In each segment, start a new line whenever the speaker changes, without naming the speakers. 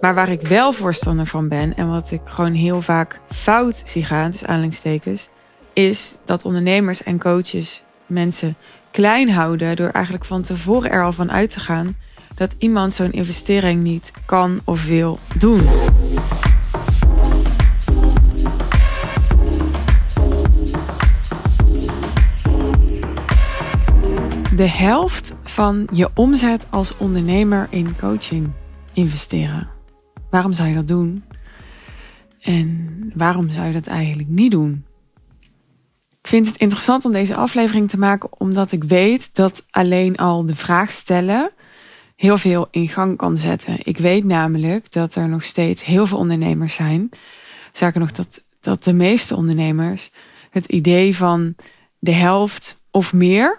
Maar waar ik wel voorstander van ben en wat ik gewoon heel vaak fout zie gaan, dus aanhalingstekens, is dat ondernemers en coaches mensen klein houden door eigenlijk van tevoren er al van uit te gaan dat iemand zo'n investering niet kan of wil doen. De helft van je omzet als ondernemer in coaching investeren. Waarom zou je dat doen? En waarom zou je dat eigenlijk niet doen? Ik vind het interessant om deze aflevering te maken, omdat ik weet dat alleen al de vraag stellen heel veel in gang kan zetten. Ik weet namelijk dat er nog steeds heel veel ondernemers zijn. Zeker nog dat, dat de meeste ondernemers het idee van de helft of meer,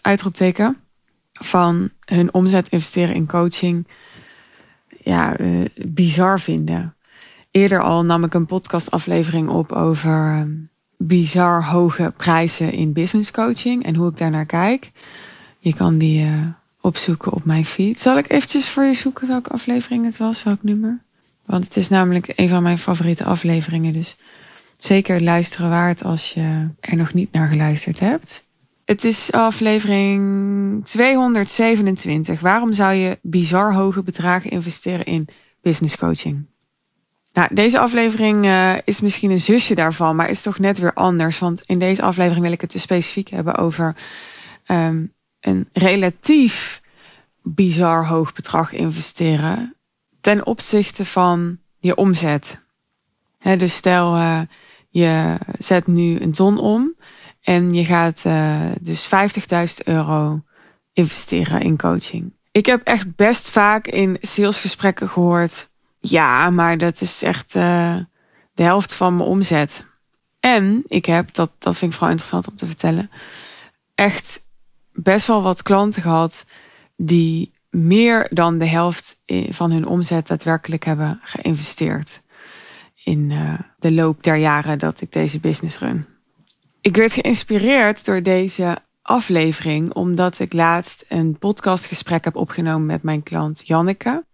uitroepteken, van hun omzet investeren in coaching, ja, uh, bizar vinden. Eerder al nam ik een podcastaflevering op over uh, bizar hoge prijzen in business coaching en hoe ik daarnaar kijk. Je kan die uh, opzoeken op mijn feed. Zal ik eventjes voor je zoeken welke aflevering het was, welk nummer? Want het is namelijk een van mijn favoriete afleveringen. Dus zeker luisteren waard als je er nog niet naar geluisterd hebt. Het is aflevering 227. Waarom zou je bizar hoge bedragen investeren in business coaching? Nou, deze aflevering uh, is misschien een zusje daarvan, maar is toch net weer anders. Want in deze aflevering wil ik het te specifiek hebben over um, een relatief bizar hoog bedrag investeren ten opzichte van je omzet. Dus stel uh, je zet nu een ton om en je gaat uh, dus 50.000 euro investeren in coaching. Ik heb echt best vaak in salesgesprekken gehoord: ja, maar dat is echt uh, de helft van mijn omzet. En ik heb, dat, dat vind ik vooral interessant om te vertellen, echt best wel wat klanten gehad die meer dan de helft van hun omzet daadwerkelijk hebben geïnvesteerd in de loop der jaren dat ik deze business run. Ik werd geïnspireerd door deze aflevering omdat ik laatst een podcastgesprek heb opgenomen met mijn klant Janneke.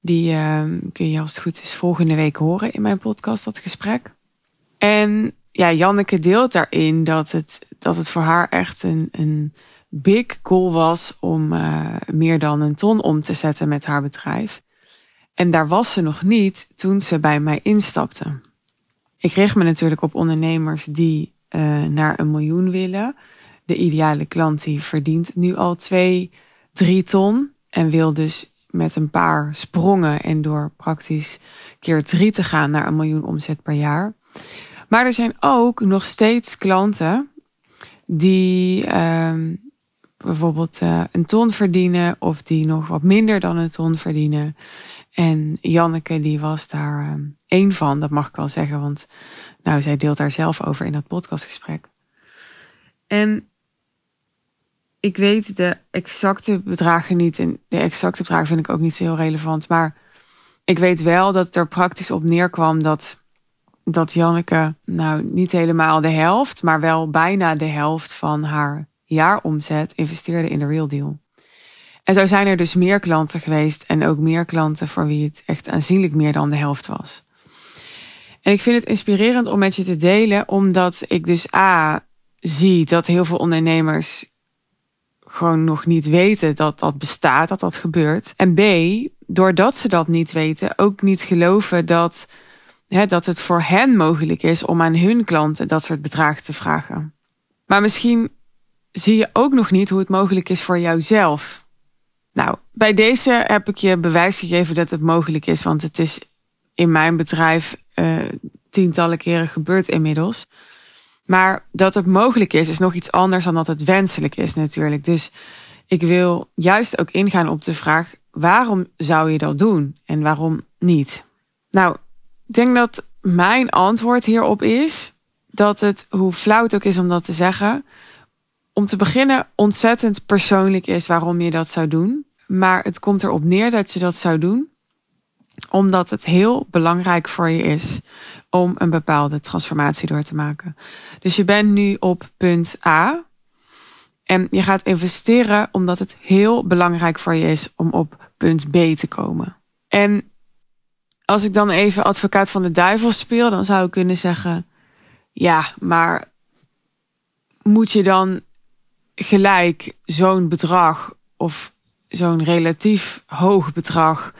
Die uh, kun je als het goed is volgende week horen in mijn podcast, dat gesprek. En ja, Janneke deelt daarin dat het, dat het voor haar echt een, een big goal was om uh, meer dan een ton om te zetten met haar bedrijf. En daar was ze nog niet toen ze bij mij instapte. Ik richt me natuurlijk op ondernemers die uh, naar een miljoen willen. De ideale klant die verdient nu al twee, drie ton en wil dus met een paar sprongen en door praktisch keer drie te gaan naar een miljoen omzet per jaar. Maar er zijn ook nog steeds klanten die uh, bijvoorbeeld uh, een ton verdienen of die nog wat minder dan een ton verdienen. En Janneke die was daar uh, één van, dat mag ik wel zeggen, want nou, zij deelt daar zelf over in dat podcastgesprek. En ik weet de exacte bedragen niet en de exacte bedragen vind ik ook niet zo heel relevant, maar ik weet wel dat het er praktisch op neerkwam dat dat Janneke nou niet helemaal de helft, maar wel bijna de helft van haar jaaromzet investeerde in de Real Deal. En zo zijn er dus meer klanten geweest en ook meer klanten voor wie het echt aanzienlijk meer dan de helft was. En ik vind het inspirerend om met je te delen, omdat ik dus A zie dat heel veel ondernemers gewoon nog niet weten dat dat bestaat, dat dat gebeurt. En B, doordat ze dat niet weten, ook niet geloven dat, hè, dat het voor hen mogelijk is om aan hun klanten dat soort bedragen te vragen. Maar misschien zie je ook nog niet hoe het mogelijk is voor jouzelf. Nou, bij deze heb ik je bewijs gegeven dat het mogelijk is, want het is in mijn bedrijf uh, tientallen keren gebeurd inmiddels. Maar dat het mogelijk is, is nog iets anders dan dat het wenselijk is natuurlijk. Dus ik wil juist ook ingaan op de vraag: waarom zou je dat doen en waarom niet? Nou, ik denk dat mijn antwoord hierop is dat het, hoe flauw het ook is om dat te zeggen, om te beginnen ontzettend persoonlijk is waarom je dat zou doen. Maar het komt erop neer dat je dat zou doen omdat het heel belangrijk voor je is om een bepaalde transformatie door te maken. Dus je bent nu op punt A en je gaat investeren omdat het heel belangrijk voor je is om op punt B te komen. En als ik dan even advocaat van de duivel speel, dan zou ik kunnen zeggen: ja, maar moet je dan gelijk zo'n bedrag of zo'n relatief hoog bedrag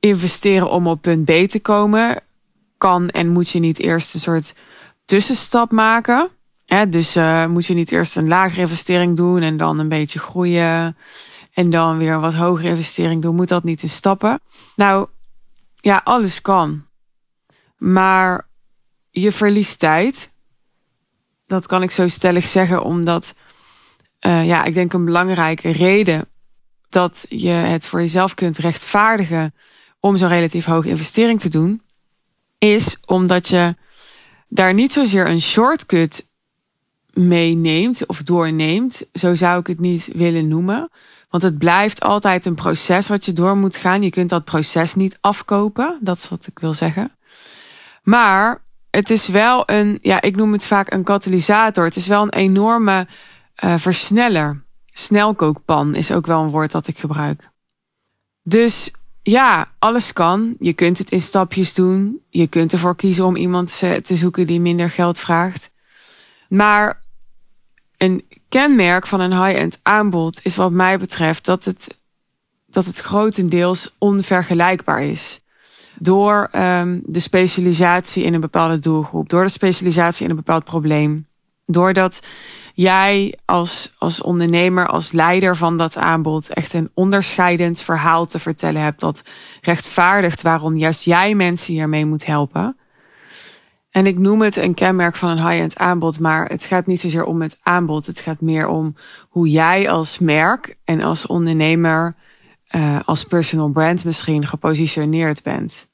investeren om op punt B te komen? Kan en moet je niet eerst een soort tussenstap maken? dus uh, moet je niet eerst een lagere investering doen en dan een beetje groeien en dan weer een wat hogere investering doen? Moet dat niet in stappen? Nou, ja, alles kan. Maar je verliest tijd. Dat kan ik zo stellig zeggen, omdat uh, ja, ik denk een belangrijke reden dat je het voor jezelf kunt rechtvaardigen om zo'n relatief hoge investering te doen, is omdat je daar niet zozeer een shortcut meeneemt of doorneemt. Zo zou ik het niet willen noemen. Want het blijft altijd een proces wat je door moet gaan. Je kunt dat proces niet afkopen. Dat is wat ik wil zeggen. Maar het is wel een, ja, ik noem het vaak een katalysator. Het is wel een enorme uh, versneller. Snelkookpan is ook wel een woord dat ik gebruik. Dus ja, alles kan. Je kunt het in stapjes doen. Je kunt ervoor kiezen om iemand te zoeken die minder geld vraagt. Maar een kenmerk van een high-end aanbod is wat mij betreft dat het, dat het grotendeels onvergelijkbaar is. Door um, de specialisatie in een bepaalde doelgroep, door de specialisatie in een bepaald probleem. Doordat jij als, als ondernemer, als leider van dat aanbod echt een onderscheidend verhaal te vertellen hebt dat rechtvaardigt waarom juist jij mensen hiermee moet helpen. En ik noem het een kenmerk van een high-end aanbod, maar het gaat niet zozeer om het aanbod. Het gaat meer om hoe jij als merk en als ondernemer, uh, als personal brand misschien gepositioneerd bent.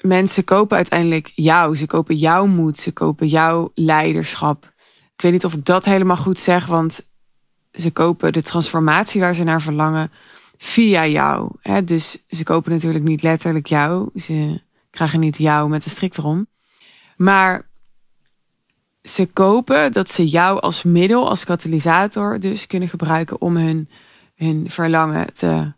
Mensen kopen uiteindelijk jou, ze kopen jouw moed, ze kopen jouw leiderschap. Ik weet niet of ik dat helemaal goed zeg, want ze kopen de transformatie waar ze naar verlangen via jou. Dus ze kopen natuurlijk niet letterlijk jou, ze krijgen niet jou met de strik erom. Maar ze kopen dat ze jou als middel, als katalysator dus kunnen gebruiken om hun, hun verlangen te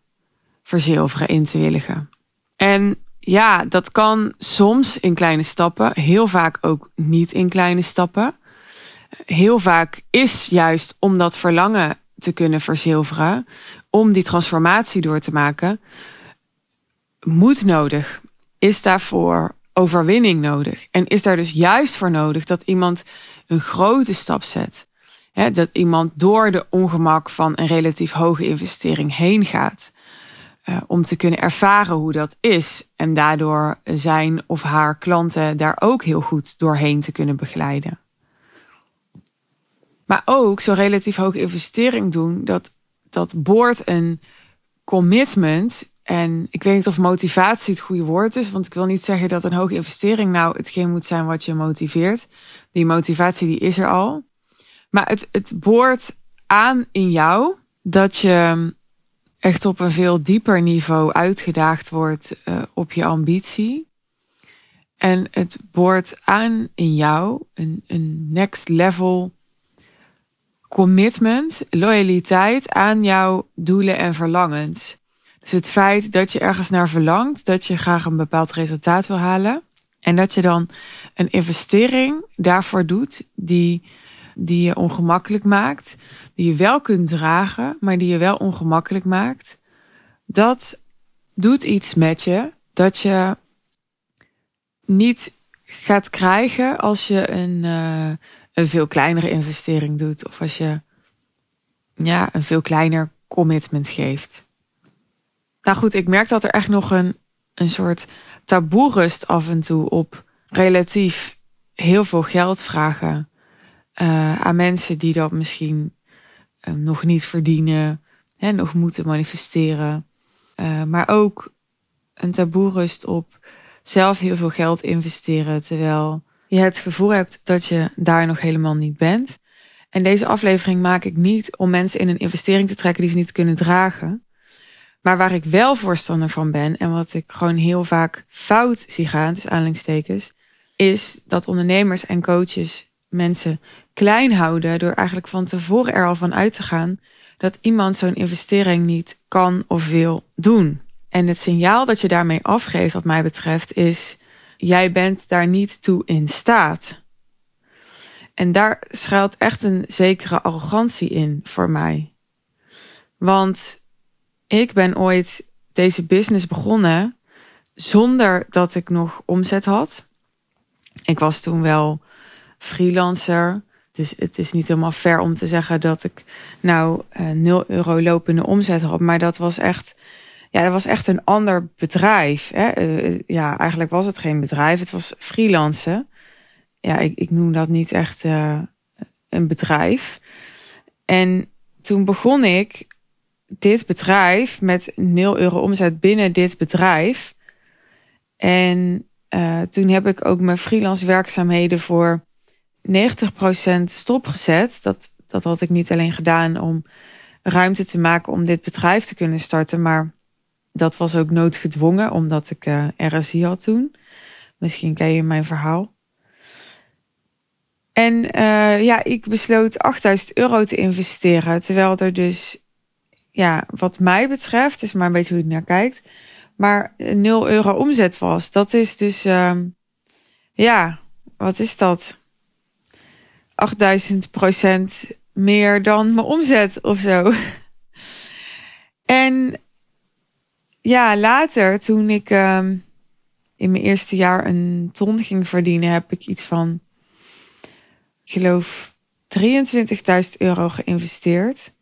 verzilveren, in te willigen. En ja, dat kan soms in kleine stappen, heel vaak ook niet in kleine stappen. Heel vaak is juist om dat verlangen te kunnen verzilveren, om die transformatie door te maken, moed nodig. Is daarvoor overwinning nodig. En is daar dus juist voor nodig dat iemand een grote stap zet. dat iemand door de ongemak van een relatief hoge investering heen gaat. Uh, om te kunnen ervaren hoe dat is. En daardoor zijn of haar klanten daar ook heel goed doorheen te kunnen begeleiden. Maar ook zo'n relatief hoge investering doen, dat, dat boort een commitment en ik weet niet of motivatie het goede woord is, want ik wil niet zeggen dat een hoge investering nou hetgeen moet zijn wat je motiveert. Die motivatie die is er al. Maar het, het boort aan in jou dat je echt op een veel dieper niveau uitgedaagd wordt uh, op je ambitie. En het boort aan in jou een, een next level commitment, loyaliteit aan jouw doelen en verlangens. Dus het feit dat je ergens naar verlangt, dat je graag een bepaald resultaat wil halen. En dat je dan een investering daarvoor doet die, die je ongemakkelijk maakt. Die je wel kunt dragen, maar die je wel ongemakkelijk maakt. Dat doet iets met je dat je niet gaat krijgen als je een, uh, een veel kleinere investering doet. Of als je ja, een veel kleiner commitment geeft. Nou goed, ik merk dat er echt nog een, een soort taboe rust af en toe op relatief heel veel geld vragen uh, aan mensen die dat misschien uh, nog niet verdienen, hè, nog moeten manifesteren. Uh, maar ook een taboe rust op zelf heel veel geld investeren, terwijl je het gevoel hebt dat je daar nog helemaal niet bent. En deze aflevering maak ik niet om mensen in een investering te trekken die ze niet kunnen dragen. Maar waar ik wel voorstander van ben en wat ik gewoon heel vaak fout zie gaan, dus aanleidingstekens, is dat ondernemers en coaches mensen klein houden door eigenlijk van tevoren er al van uit te gaan dat iemand zo'n investering niet kan of wil doen. En het signaal dat je daarmee afgeeft, wat mij betreft, is: jij bent daar niet toe in staat. En daar schuilt echt een zekere arrogantie in voor mij. Want ik ben ooit deze business begonnen zonder dat ik nog omzet had. Ik was toen wel freelancer. Dus het is niet helemaal fair om te zeggen dat ik nou uh, eh, 0 euro lopende omzet had. Maar dat was echt, ja, dat was echt een ander bedrijf. Hè? Uh, ja, eigenlijk was het geen bedrijf. Het was freelancen. Ja, ik, ik noem dat niet echt uh, een bedrijf. En toen begon ik dit bedrijf met 0 euro omzet binnen dit bedrijf. En toen heb ik ook mijn freelance werkzaamheden voor 90% stopgezet. Dat, dat had ik niet alleen gedaan om ruimte te maken om dit bedrijf te kunnen starten, maar dat was ook noodgedwongen omdat ik eh, RSI had toen. Misschien ken je mijn verhaal. En uh, ja, ik besloot 8000 euro te investeren. Terwijl er dus, ja, wat mij betreft, is maar een beetje hoe je naar kijkt, maar 0 euro omzet was. Dat is dus, uh, ja, wat is dat? 8000 procent meer dan mijn omzet of zo. En ja, later toen ik uh, in mijn eerste jaar een ton ging verdienen, heb ik iets van, ik geloof, 23.000 euro geïnvesteerd.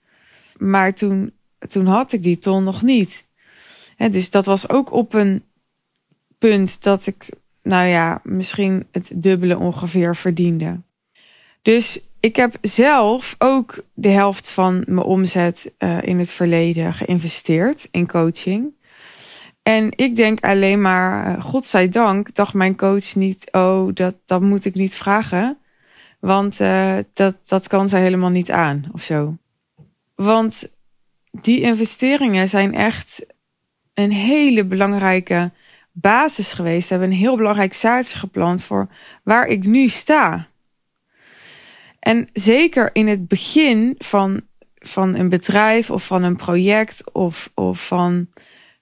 Maar toen, toen had ik die ton nog niet. dus dat was ook op een punt dat ik, nou ja, misschien het dubbele ongeveer verdiende. Dus ik heb zelf ook de helft van mijn omzet uh, in het verleden geïnvesteerd in coaching. En ik denk alleen maar, uh, godzijdank, dacht mijn coach niet, oh, dat, dat moet ik niet vragen. Want uh, dat, dat kan zij helemaal niet aan of zo. Want die investeringen zijn echt een hele belangrijke basis geweest. Hebben een heel belangrijk zaadje geplant voor waar ik nu sta. En zeker in het begin van, van een bedrijf of van een project of, of van,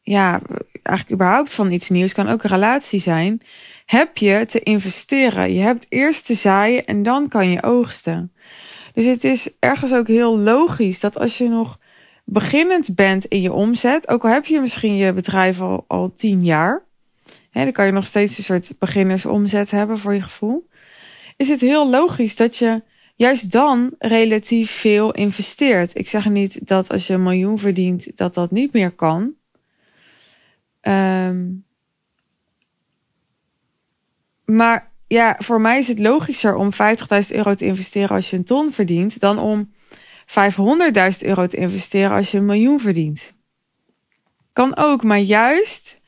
ja, eigenlijk überhaupt van iets nieuws, kan ook een relatie zijn, heb je te investeren. Je hebt eerst te zaaien en dan kan je oogsten. Dus het is ergens ook heel logisch dat als je nog beginnend bent in je omzet, ook al heb je misschien je bedrijf al, al tien jaar, hè, dan kan je nog steeds een soort beginnersomzet hebben voor je gevoel. Is het heel logisch dat je juist dan relatief veel investeert. Ik zeg niet dat als je een miljoen verdient, dat dat niet meer kan. Um, maar ja, voor mij is het logischer om 50.000 euro te investeren als je een ton verdient, dan om 500.000 euro te investeren als je een miljoen verdient. Kan ook, maar juist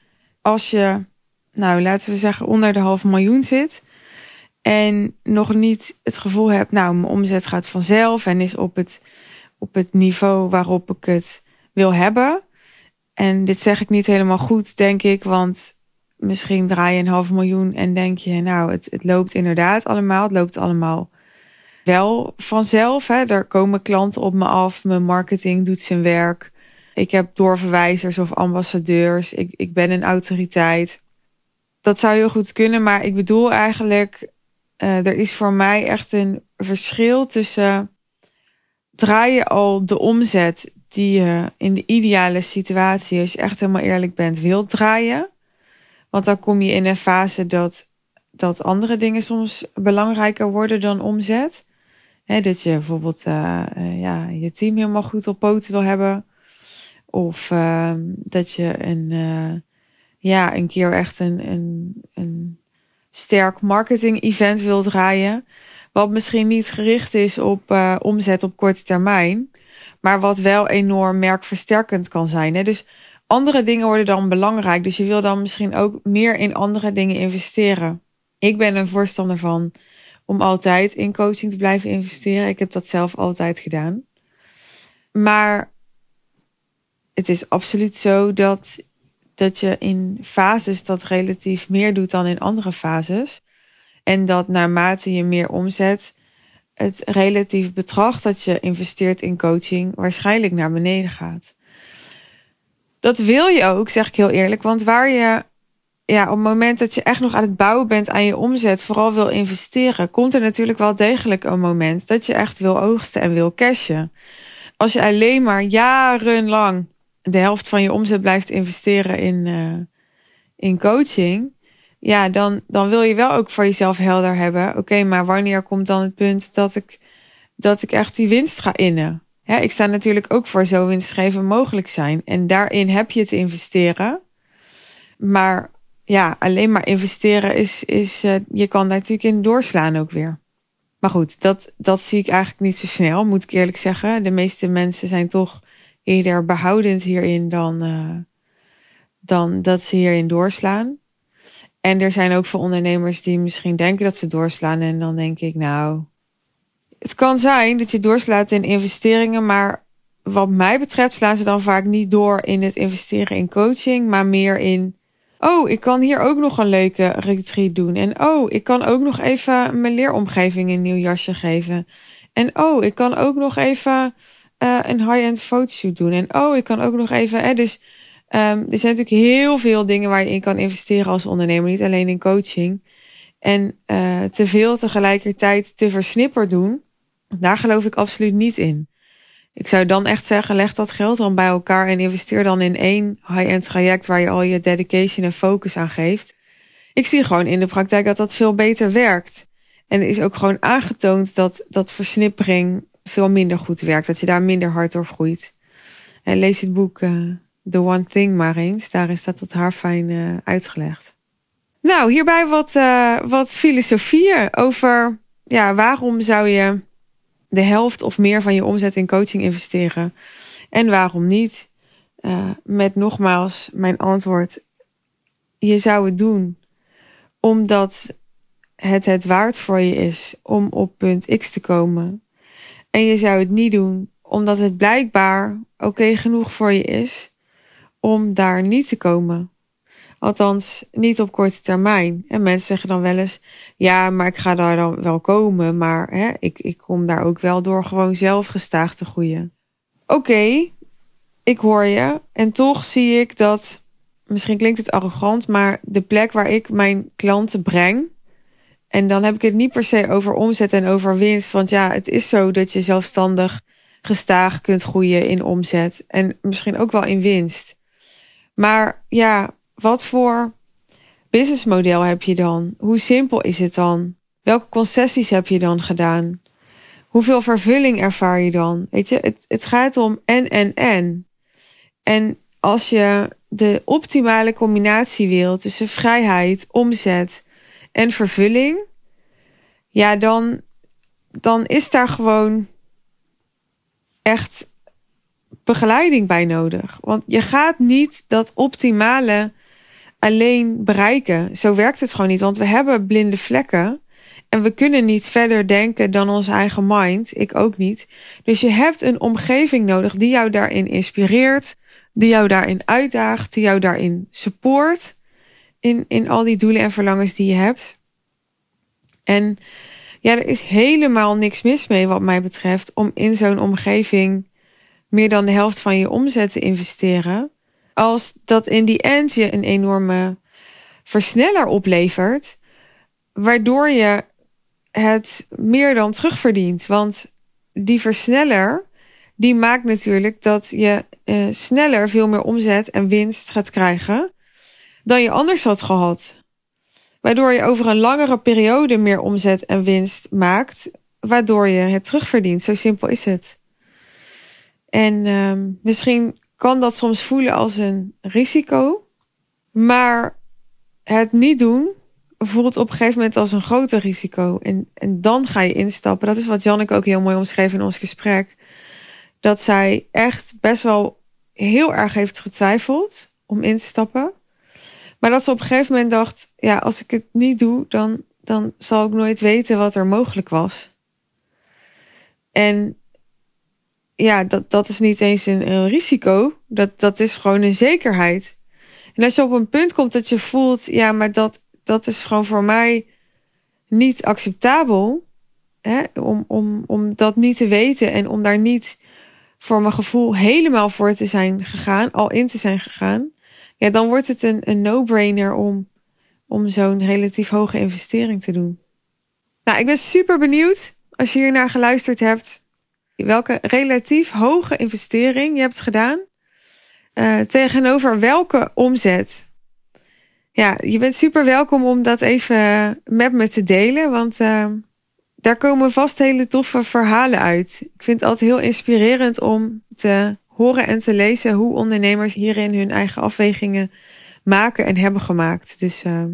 als je, nou laten we zeggen, onder de half miljoen zit, en nog niet het gevoel heb, nou, mijn omzet gaat vanzelf en is op het, op het niveau waarop ik het wil hebben. En dit zeg ik niet helemaal goed, denk ik, want misschien draai je een half miljoen en denk je, nou, het, het loopt inderdaad allemaal. Het loopt allemaal wel vanzelf. Hè. Er komen klanten op me af, mijn marketing doet zijn werk. Ik heb doorverwijzers of ambassadeurs. Ik, ik ben een autoriteit. Dat zou heel goed kunnen, maar ik bedoel eigenlijk uh, er is voor mij echt een verschil tussen draai je al de omzet die je in de ideale situatie, als je echt helemaal eerlijk bent, wilt draaien. Want dan kom je in een fase dat, dat andere dingen soms belangrijker worden dan omzet. He, dat je bijvoorbeeld uh, uh, ja, je team helemaal goed op poten wil hebben. Of uh, dat je een, ja, een keer echt een, een, een sterk marketing event wil draaien. Wat misschien niet gericht is op omzet op korte termijn. Maar wat wel enorm merkversterkend kan zijn. Hè? Dus andere dingen worden dan belangrijk. Dus je wil dan misschien ook meer in andere dingen investeren. Ik ben een voorstander van om altijd in coaching te blijven investeren. Ik heb dat zelf altijd gedaan. Maar het is absoluut zo dat dat je in fases dat relatief meer doet dan in andere fases. En dat naarmate je meer omzet, het relatief bedrag dat je investeert in coaching waarschijnlijk naar beneden gaat. dat wil je ook, zeg ik heel eerlijk. Want waar je ja, op het moment dat je echt nog aan het bouwen bent aan je omzet, vooral wil investeren, komt er natuurlijk wel degelijk een moment dat je echt wil oogsten en wil cashen. Als je alleen maar jarenlang de helft van je omzet blijft investeren in, uh, in coaching, ja, dan, dan wil je wel ook voor jezelf helder hebben. Oké, maar wanneer komt dan het punt dat ik, dat ik echt die winst ga innen? Ik sta natuurlijk ook voor zo winstgevend mogelijk zijn. En daarin heb je te investeren. Maar ja, alleen maar investeren is, is uh, je kan daar natuurlijk in doorslaan ook weer. Maar goed, dat, dat zie ik eigenlijk niet zo snel, moet ik eerlijk zeggen. De meeste mensen zijn toch eerder behoudend hierin dan, uh, dan dat ze hierin doorslaan. En er zijn ook veel ondernemers die misschien denken dat ze doorslaan. En dan denk ik, nou, het kan zijn dat je doorslaat in investeringen, maar wat mij betreft slaan ze dan vaak niet door in het investeren in coaching, maar meer in Oh, ik kan hier ook nog een leuke retreat doen. En oh, ik kan ook nog even mijn leeromgeving een nieuw jasje geven. En oh, ik kan ook nog even uh, een high-end fotoshoot doen. En oh, ik kan ook nog even. Dus um, er zijn natuurlijk heel veel dingen waar je in kan investeren als ondernemer. Niet alleen in coaching. En uh, te veel tegelijkertijd te versnipperd doen. Daar geloof ik absoluut niet in. Ik zou dan echt zeggen, leg dat geld dan bij elkaar en investeer dan in één high-end traject waar je al je dedication en focus aan geeft. Ik zie gewoon in de praktijk dat dat veel beter werkt. En is ook gewoon aangetoond dat, dat versnippering veel minder goed werkt. Dat je daar minder hard door groeit. En lees het boek uh, The One Thing maar eens. Daarin staat dat haar fijn uh, uitgelegd. Nou, hierbij wat, uh, wat filosofieën over ja, waarom zou je de helft of meer van je omzet in coaching investeren? En waarom niet? Uh, met nogmaals mijn antwoord. Je zou het doen omdat het het waard voor je is om op punt X te komen. En je zou het niet doen omdat het blijkbaar oké genoeg voor je is om daar niet te komen. Althans, niet op korte termijn. En mensen zeggen dan wel eens: ja, maar ik ga daar dan wel komen. Maar hè, ik, ik kom daar ook wel door gewoon zelf gestaag te groeien. Oké, ik hoor je. En toch zie ik dat, misschien klinkt het arrogant, maar de plek waar ik mijn klanten breng. En dan heb ik het niet per se over omzet en over winst. Want ja, het is zo dat je zelfstandig gestaag kunt groeien in omzet. En misschien ook wel in winst. Maar ja, wat voor businessmodel heb je dan? Hoe simpel is het dan? Welke concessies heb je dan gedaan? Hoeveel vervulling ervaar je dan? Weet je, het, het gaat om en, en, en. En als je de optimale combinatie wil tussen vrijheid, omzet en vervulling, ja, dan, dan is daar gewoon echt begeleiding bij nodig. Want je gaat niet dat optimale alleen bereiken. Zo werkt het gewoon niet, want we hebben blinde vlekken. En we kunnen niet verder denken dan ons eigen mind. Ik ook niet. Dus je hebt een omgeving nodig die jou daarin inspireert, die jou daarin uitdaagt, die jou daarin support. In, in al die doelen en verlangens die je hebt. En ja, er is helemaal niks mis mee, wat mij betreft, om in zo'n omgeving meer dan de helft van je omzet te investeren als dat in die end je een enorme versneller oplevert, waardoor je het meer dan terugverdient. Want die versneller, die maakt natuurlijk dat je uh, sneller veel meer omzet en winst gaat krijgen dan je anders had gehad. Waardoor je over een langere periode meer omzet en winst maakt, waardoor je het terugverdient. Zo simpel is het. En uh, misschien kan dat soms voelen als een risico. Maar het niet doen voelt op een gegeven moment als een groter risico. En, en dan ga je instappen. Dat is wat Janneke ook heel mooi omschreef in ons gesprek. Dat zij echt best wel heel erg heeft getwijfeld om in te stappen. Maar dat ze op een gegeven moment dacht: ja, als ik het niet doe, dan, dan zal ik nooit weten wat er mogelijk was. En ja, dat, dat is niet eens een, risico. Dat, dat is gewoon een zekerheid. En als je op een punt komt dat je voelt, ja, maar dat, dat is gewoon voor mij niet acceptabel. Hè? Om, om, om dat niet te weten en om daar niet voor mijn gevoel helemaal voor te zijn gegaan, al in te zijn gegaan, ja, dan wordt het een, een no-brainer om, om zo'n relatief hoge investering te doen. Nou, ik ben super benieuwd als je hier naar geluisterd hebt, welke relatief hoge investering je hebt gedaan. Uh, tegenover welke omzet. Ja, je bent super welkom om dat even met me te delen, want uh, daar komen vast hele toffe verhalen uit. Ik vind het altijd heel inspirerend om te horen en te lezen hoe ondernemers hierin hun eigen afwegingen maken en hebben gemaakt. Dus uh,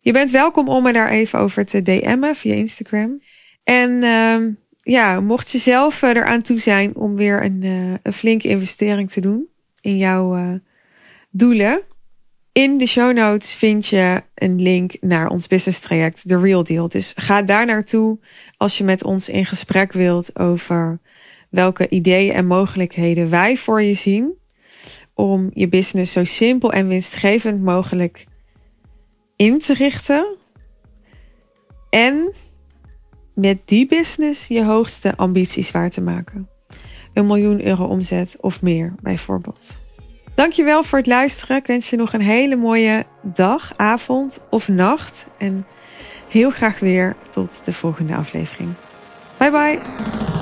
je bent welkom om me daar even over te DM'en via Instagram. En uh, ja, mocht je zelf eraan toe zijn om weer een, uh, een flinke investering te doen in jouw uh, doelen. In de show notes vind je een link naar ons business traject, The Real Deal. Dus ga daar naartoe als je met ons in gesprek wilt over welke ideeën en mogelijkheden wij voor je zien om je business zo simpel en winstgevend mogelijk in te richten. En met die business je hoogste ambities waar te maken. Een miljoen euro omzet of meer, bijvoorbeeld. Dankjewel voor het luisteren. Ik wens je nog een hele mooie dag, avond of nacht. En heel graag weer tot de volgende aflevering. Bye bye.